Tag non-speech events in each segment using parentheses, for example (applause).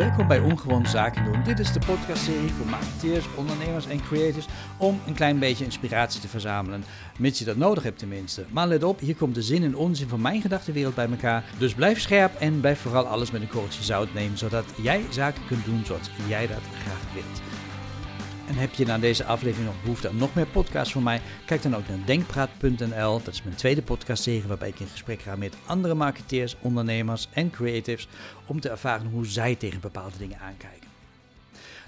Welkom bij Ongewoon Zaken doen. Dit is de podcastserie voor marketeers, ondernemers en creators om een klein beetje inspiratie te verzamelen. Mits je dat nodig hebt tenminste. Maar let op, hier komt de zin en onzin van mijn gedachtenwereld bij elkaar. Dus blijf scherp en blijf vooral alles met een korreltje zout nemen, zodat jij zaken kunt doen zoals jij dat graag wilt. En heb je na deze aflevering nog behoefte aan nog meer podcasts van mij? Kijk dan ook naar denkpraat.nl. Dat is mijn tweede podcastserie waarbij ik in gesprek ga met andere marketeers, ondernemers en creatives om te ervaren hoe zij tegen bepaalde dingen aankijken.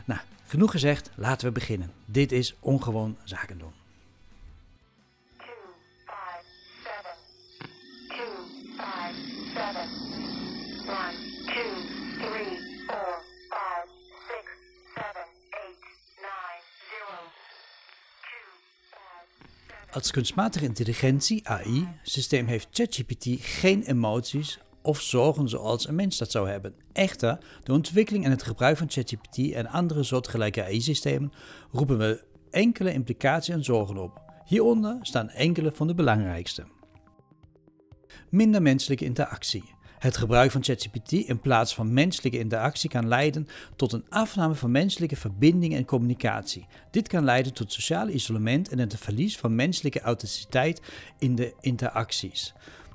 Nou, genoeg gezegd, laten we beginnen. Dit is Ongewoon Zaken doen. Als kunstmatige intelligentie, AI, systeem heeft ChatGPT geen emoties of zorgen zoals een mens dat zou hebben. Echter, de ontwikkeling en het gebruik van ChatGPT en andere soortgelijke AI-systemen roepen we enkele implicaties en zorgen op. Hieronder staan enkele van de belangrijkste. Minder menselijke interactie. Het gebruik van ChatGPT in plaats van menselijke interactie kan leiden tot een afname van menselijke verbinding en communicatie. Dit kan leiden tot sociaal isolement en het verlies van menselijke authenticiteit in de interacties.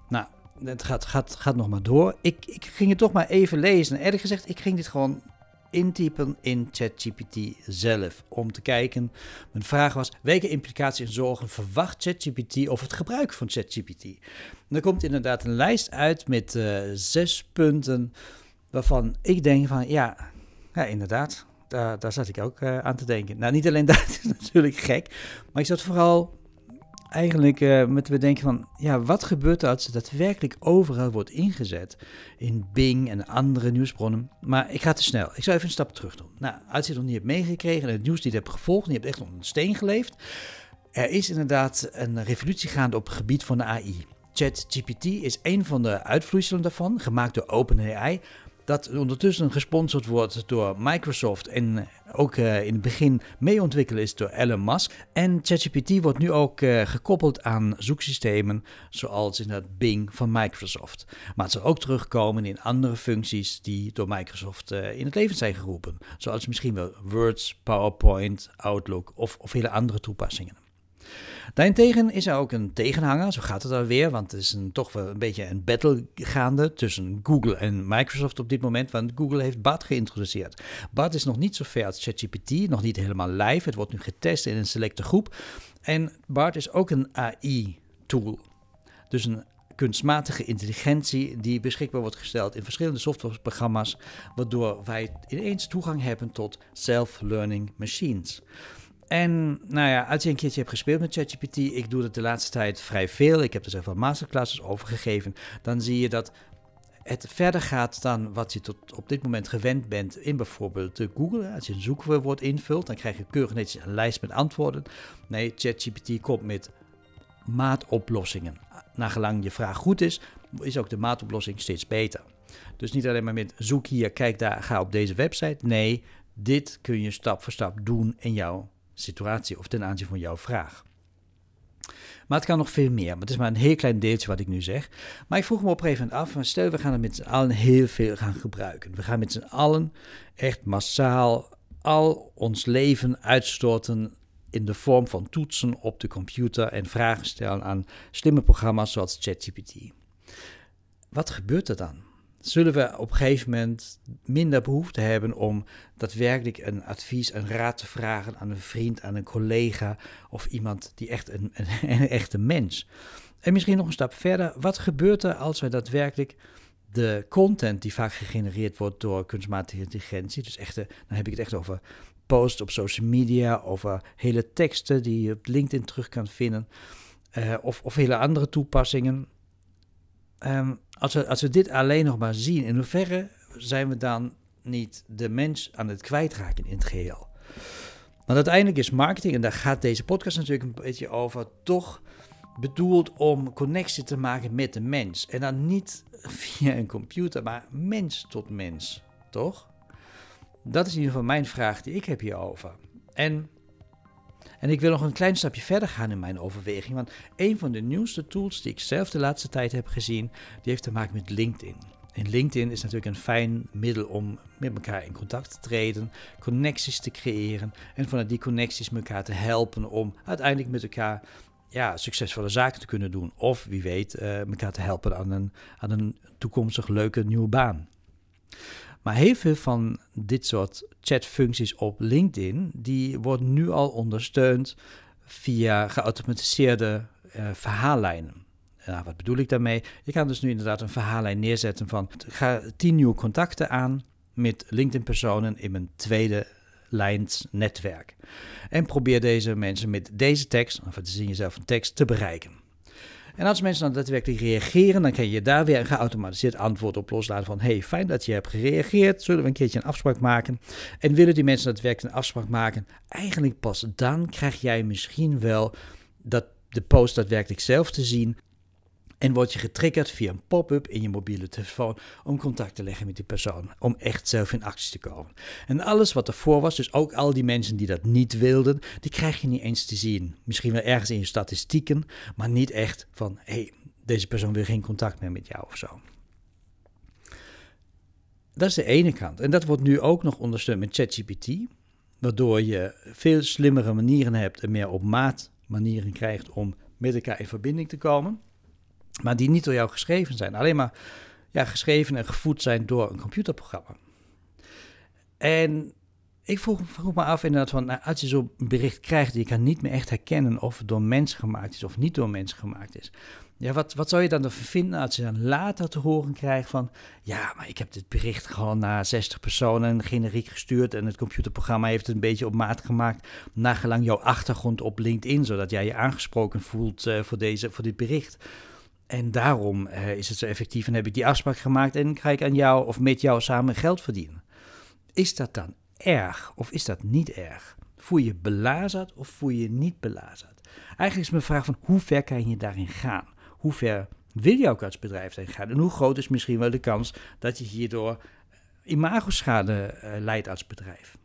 Nou, het gaat, gaat, gaat nog maar door. Ik, ik ging het toch maar even lezen. En eerlijk gezegd, ik ging dit gewoon intypen in ChatGPT zelf. Om te kijken. Mijn vraag was: welke implicaties en zorgen verwacht ChatGPT over het gebruik van ChatGPT? Er komt inderdaad een lijst uit met eh, zes punten. Waarvan ik denk van ja, ja inderdaad. Daar, daar zat ik ook eh, aan te denken. Nou, niet alleen (laughs) dat is natuurlijk gek. Maar ik zat vooral eigenlijk eh, met te bedenken van, ja, wat gebeurt er als het daadwerkelijk overal wordt ingezet? In Bing en andere nieuwsbronnen. Maar ik ga te snel. Ik zou even een stap terug doen. Nou, als je het nog niet hebt meegekregen en het nieuws niet hebt gevolgd, en je hebt echt onder een steen geleefd. Er is inderdaad een revolutie gaande op het gebied van de AI. ChatGPT is een van de uitvloeiselen daarvan, gemaakt door OpenAI dat ondertussen gesponsord wordt door Microsoft en ook uh, in het begin mee ontwikkeld is door Elon Musk. En ChatGPT wordt nu ook uh, gekoppeld aan zoeksystemen zoals in het Bing van Microsoft. Maar het zal ook terugkomen in andere functies die door Microsoft in het leven zijn geroepen. Zoals misschien wel Words, PowerPoint, Outlook of, of hele andere toepassingen. Daarentegen is er ook een tegenhanger, zo gaat het alweer, want het is een, toch wel een beetje een battle gaande tussen Google en Microsoft op dit moment, want Google heeft Bard geïntroduceerd. Bard is nog niet zo ver als ChatGPT, nog niet helemaal live, het wordt nu getest in een selecte groep. En Bard is ook een AI-tool, dus een kunstmatige intelligentie die beschikbaar wordt gesteld in verschillende softwareprogramma's, waardoor wij ineens toegang hebben tot self-learning machines. En nou ja, als je een keertje hebt gespeeld met ChatGPT, ik doe dat de laatste tijd vrij veel, ik heb er zelf wel masterclasses over gegeven, dan zie je dat het verder gaat dan wat je tot op dit moment gewend bent in bijvoorbeeld Google. Als je een zoekwoord invult, dan krijg je keurig netjes een lijst met antwoorden. Nee, ChatGPT komt met maatoplossingen. Nagelang je vraag goed is, is ook de maatoplossing steeds beter. Dus niet alleen maar met zoek hier, kijk daar, ga op deze website. Nee, dit kun je stap voor stap doen in jouw situatie of ten aanzien van jouw vraag. Maar het kan nog veel meer. Maar het is maar een heel klein deeltje wat ik nu zeg. Maar ik vroeg me op een gegeven moment af: stel, we gaan het met z'n allen heel veel gaan gebruiken. We gaan met z'n allen echt massaal al ons leven uitstorten in de vorm van toetsen op de computer en vragen stellen aan slimme programma's zoals ChatGPT. Wat gebeurt er dan? Zullen we op een gegeven moment minder behoefte hebben om daadwerkelijk een advies, een raad te vragen aan een vriend, aan een collega of iemand die echt een, (laughs) een, echte mens. En misschien nog een stap verder, wat gebeurt er als wij daadwerkelijk de content die vaak gegenereerd wordt door kunstmatige intelligentie, dus echte, dan heb ik het echt over posts op social media, over hele teksten die je op LinkedIn terug kan vinden, uh, of, of hele andere toepassingen. Um, als, we, als we dit alleen nog maar zien, in hoeverre zijn we dan niet de mens aan het kwijtraken in het geheel? Want uiteindelijk is marketing, en daar gaat deze podcast natuurlijk een beetje over, toch bedoeld om connectie te maken met de mens. En dan niet (laughs) via een computer, maar mens tot mens, toch? Dat is in ieder geval mijn vraag die ik heb hierover. En en ik wil nog een klein stapje verder gaan in mijn overweging, want een van de nieuwste tools die ik zelf de laatste tijd heb gezien, die heeft te maken met LinkedIn. in LinkedIn is natuurlijk een fijn middel om met elkaar in contact te treden, connecties te creëren en vanuit die connecties elkaar te helpen om uiteindelijk met elkaar ja, succesvolle zaken te kunnen doen. Of wie weet, uh, elkaar te helpen aan een, aan een toekomstig leuke nieuwe baan. Maar heel veel van dit soort chatfuncties op LinkedIn, die worden nu al ondersteund via geautomatiseerde uh, verhaallijnen. Nou, wat bedoel ik daarmee? Je kan dus nu inderdaad een verhaallijn neerzetten van ga tien nieuwe contacten aan met LinkedIn-personen in mijn tweede lijns netwerk. En probeer deze mensen met deze tekst, of is in jezelf een tekst, te bereiken. En als mensen dan daadwerkelijk reageren, dan kan je daar weer een geautomatiseerd antwoord op loslaten van hey, fijn dat je hebt gereageerd, zullen we een keertje een afspraak maken? En willen die mensen daadwerkelijk een afspraak maken? Eigenlijk pas dan krijg jij misschien wel dat de post daadwerkelijk zelf te zien en word je getriggerd via een pop-up in je mobiele telefoon om contact te leggen met die persoon. Om echt zelf in actie te komen. En alles wat ervoor was, dus ook al die mensen die dat niet wilden, die krijg je niet eens te zien. Misschien wel ergens in je statistieken, maar niet echt van hé, hey, deze persoon wil geen contact meer met jou of zo. Dat is de ene kant. En dat wordt nu ook nog ondersteund met ChatGPT, waardoor je veel slimmere manieren hebt en meer op maat manieren krijgt om met elkaar in verbinding te komen maar die niet door jou geschreven zijn. Alleen maar ja, geschreven en gevoed zijn door een computerprogramma. En ik vroeg, vroeg me af inderdaad van, nou, als je zo'n bericht krijgt, je kan niet meer echt herkennen of het door mensen gemaakt is of niet door mensen gemaakt is. Ja, wat, wat zou je dan ervan vinden als je dan later te horen krijgt van, ja, maar ik heb dit bericht gewoon naar 60 personen generiek gestuurd en het computerprogramma heeft het een beetje op maat gemaakt, nagelang jouw achtergrond op LinkedIn, zodat jij je aangesproken voelt uh, voor, deze, voor dit bericht. En daarom uh, is het zo effectief en heb ik die afspraak gemaakt en ga ik aan jou of met jou samen geld verdienen. Is dat dan erg of is dat niet erg? Voel je belazerd of voel je niet belazerd? Eigenlijk is mijn vraag van hoe ver kan je daarin gaan? Hoe ver wil je ook als bedrijf daarin gaan? En hoe groot is misschien wel de kans dat je hierdoor imagoschade uh, leidt als bedrijf?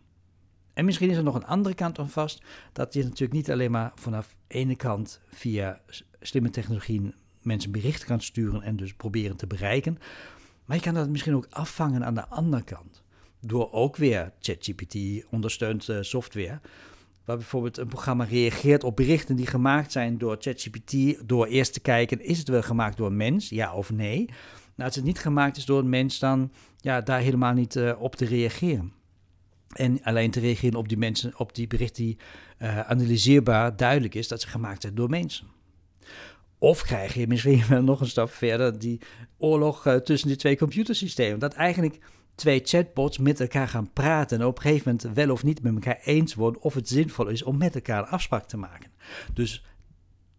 En misschien is er nog een andere kant aan vast, dat je natuurlijk niet alleen maar vanaf ene kant via slimme technologieën mensen berichten kan sturen en dus proberen te bereiken. Maar je kan dat misschien ook afvangen aan de andere kant. Door ook weer ChatGPT ondersteund uh, software. Waar bijvoorbeeld een programma reageert op berichten die gemaakt zijn door ChatGPT. Door eerst te kijken, is het wel gemaakt door een mens, ja of nee? Nou, als het niet gemaakt is door een mens, dan ja, daar helemaal niet uh, op te reageren. En alleen te reageren op die, mensen, op die berichten die uh, analyseerbaar duidelijk is dat ze gemaakt zijn door mensen. Of krijg je misschien (laughs) wel nog een stap verder die oorlog uh, tussen die twee computersystemen. Dat eigenlijk twee chatbots met elkaar gaan praten en op een gegeven moment wel of niet met elkaar eens worden of het zinvol is om met elkaar een afspraak te maken. Dus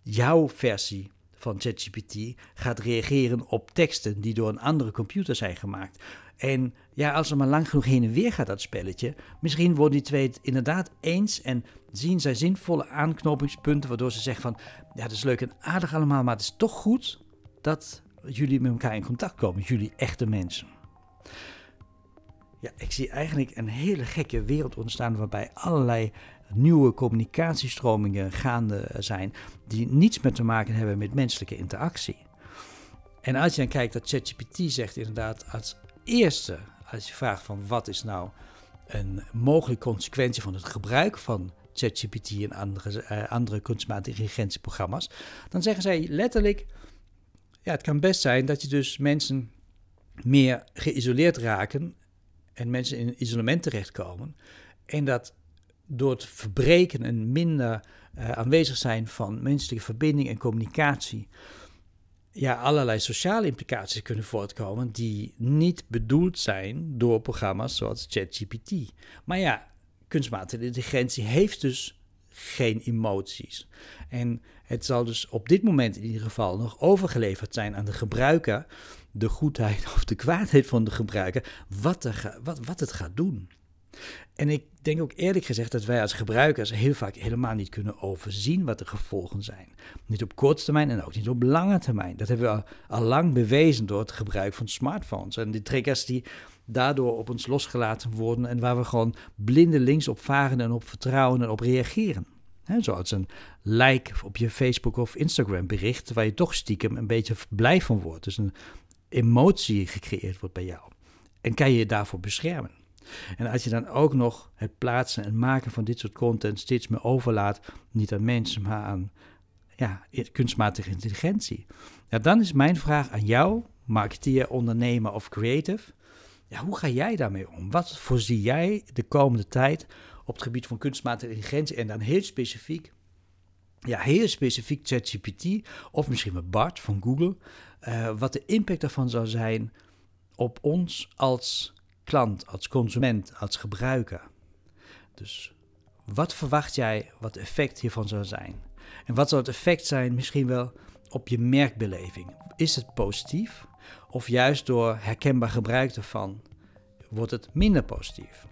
jouw versie van ChatGPT gaat reageren op teksten die door een andere computer zijn gemaakt. En ja, als er maar lang genoeg heen en weer gaat dat spelletje, misschien worden die twee het inderdaad eens en zien zij zinvolle aanknopingspunten, waardoor ze zeggen van, ja, dat is leuk en aardig allemaal, maar het is toch goed dat jullie met elkaar in contact komen, jullie echte mensen. Ja, ik zie eigenlijk een hele gekke wereld ontstaan waarbij allerlei nieuwe communicatiestromingen gaande zijn die niets meer te maken hebben met menselijke interactie. En als je dan kijkt dat ChatGPT zegt inderdaad als eerste, als je vraagt van wat is nou een mogelijke consequentie van het gebruik van ChatGPT en andere, uh, andere kunstmatige intelligentieprogramma's, dan zeggen zij letterlijk, ja, het kan best zijn dat je dus mensen meer geïsoleerd raken en mensen in isolement terechtkomen. En dat door het verbreken en minder uh, aanwezig zijn van menselijke verbinding en communicatie, ja, allerlei sociale implicaties kunnen voortkomen die niet bedoeld zijn door programma's zoals ChatGPT. Maar ja, kunstmatige intelligentie heeft dus geen emoties. En het zal dus op dit moment in ieder geval nog overgeleverd zijn aan de gebruiker, de goedheid of de kwaadheid van de gebruiker, wat, er, wat, wat het gaat doen. En ik denk ook eerlijk gezegd dat wij als gebruikers heel vaak helemaal niet kunnen overzien wat de gevolgen zijn. Niet op korte termijn en ook niet op lange termijn. Dat hebben we al, lang bewezen door het gebruik van smartphones. En die triggers die daardoor op ons losgelaten worden en waar we gewoon blinde links op varen en op vertrouwen en op reageren. He, zoals een like op je Facebook of Instagram bericht, waar je toch stiekem een beetje blij van wordt. Dus een emotie gecreëerd wordt bij jou. En kan je je daarvoor beschermen. En als je dan ook nog het plaatsen en maken van dit soort content steeds meer overlaat, niet aan mensen, maar aan ja, kunstmatige intelligentie. Ja, dan is mijn vraag aan jou, marketeer, ondernemer of creative. Ja, hoe ga jij daarmee om? Wat voorzie jij de komende tijd op het gebied van kunstmatige intelligentie en dan heel specifiek, ja, heel specifiek ChatGPT of misschien wel BART van Google, uh, wat de impact daarvan zou zijn op ons als klant, als consument, als gebruiker. Dus wat verwacht jij wat effect hiervan zou zijn? En wat zou het effect zijn misschien wel op je merkbeleving? Is het positief? Of juist door herkenbaar gebruik ervan wordt het minder positief?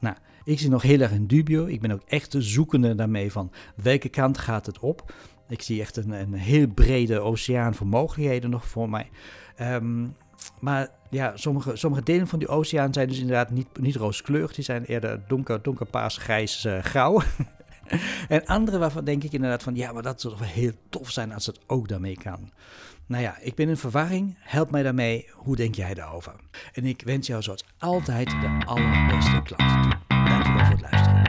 Nou, ik zie nog heel erg een dubio. Ik ben ook echt zoekende daarmee van welke kant gaat het op. Ik zie echt een, een heel brede oceaan van mogelijkheden nog voor mij. Um, maar ja, sommige, sommige delen van die oceaan zijn dus inderdaad niet, niet rooskleurig. Die zijn eerder donker, donker paars, grijs, uh, grauw. (laughs) en andere waarvan denk ik inderdaad van... ja, maar dat zou wel heel tof zijn als het ook daarmee kan. Nou ja, ik ben in verwarring. Help mij daarmee. Hoe denk jij daarover? En ik wens jou zoals altijd de allerbeste klanten toe. Dankjewel voor het luisteren.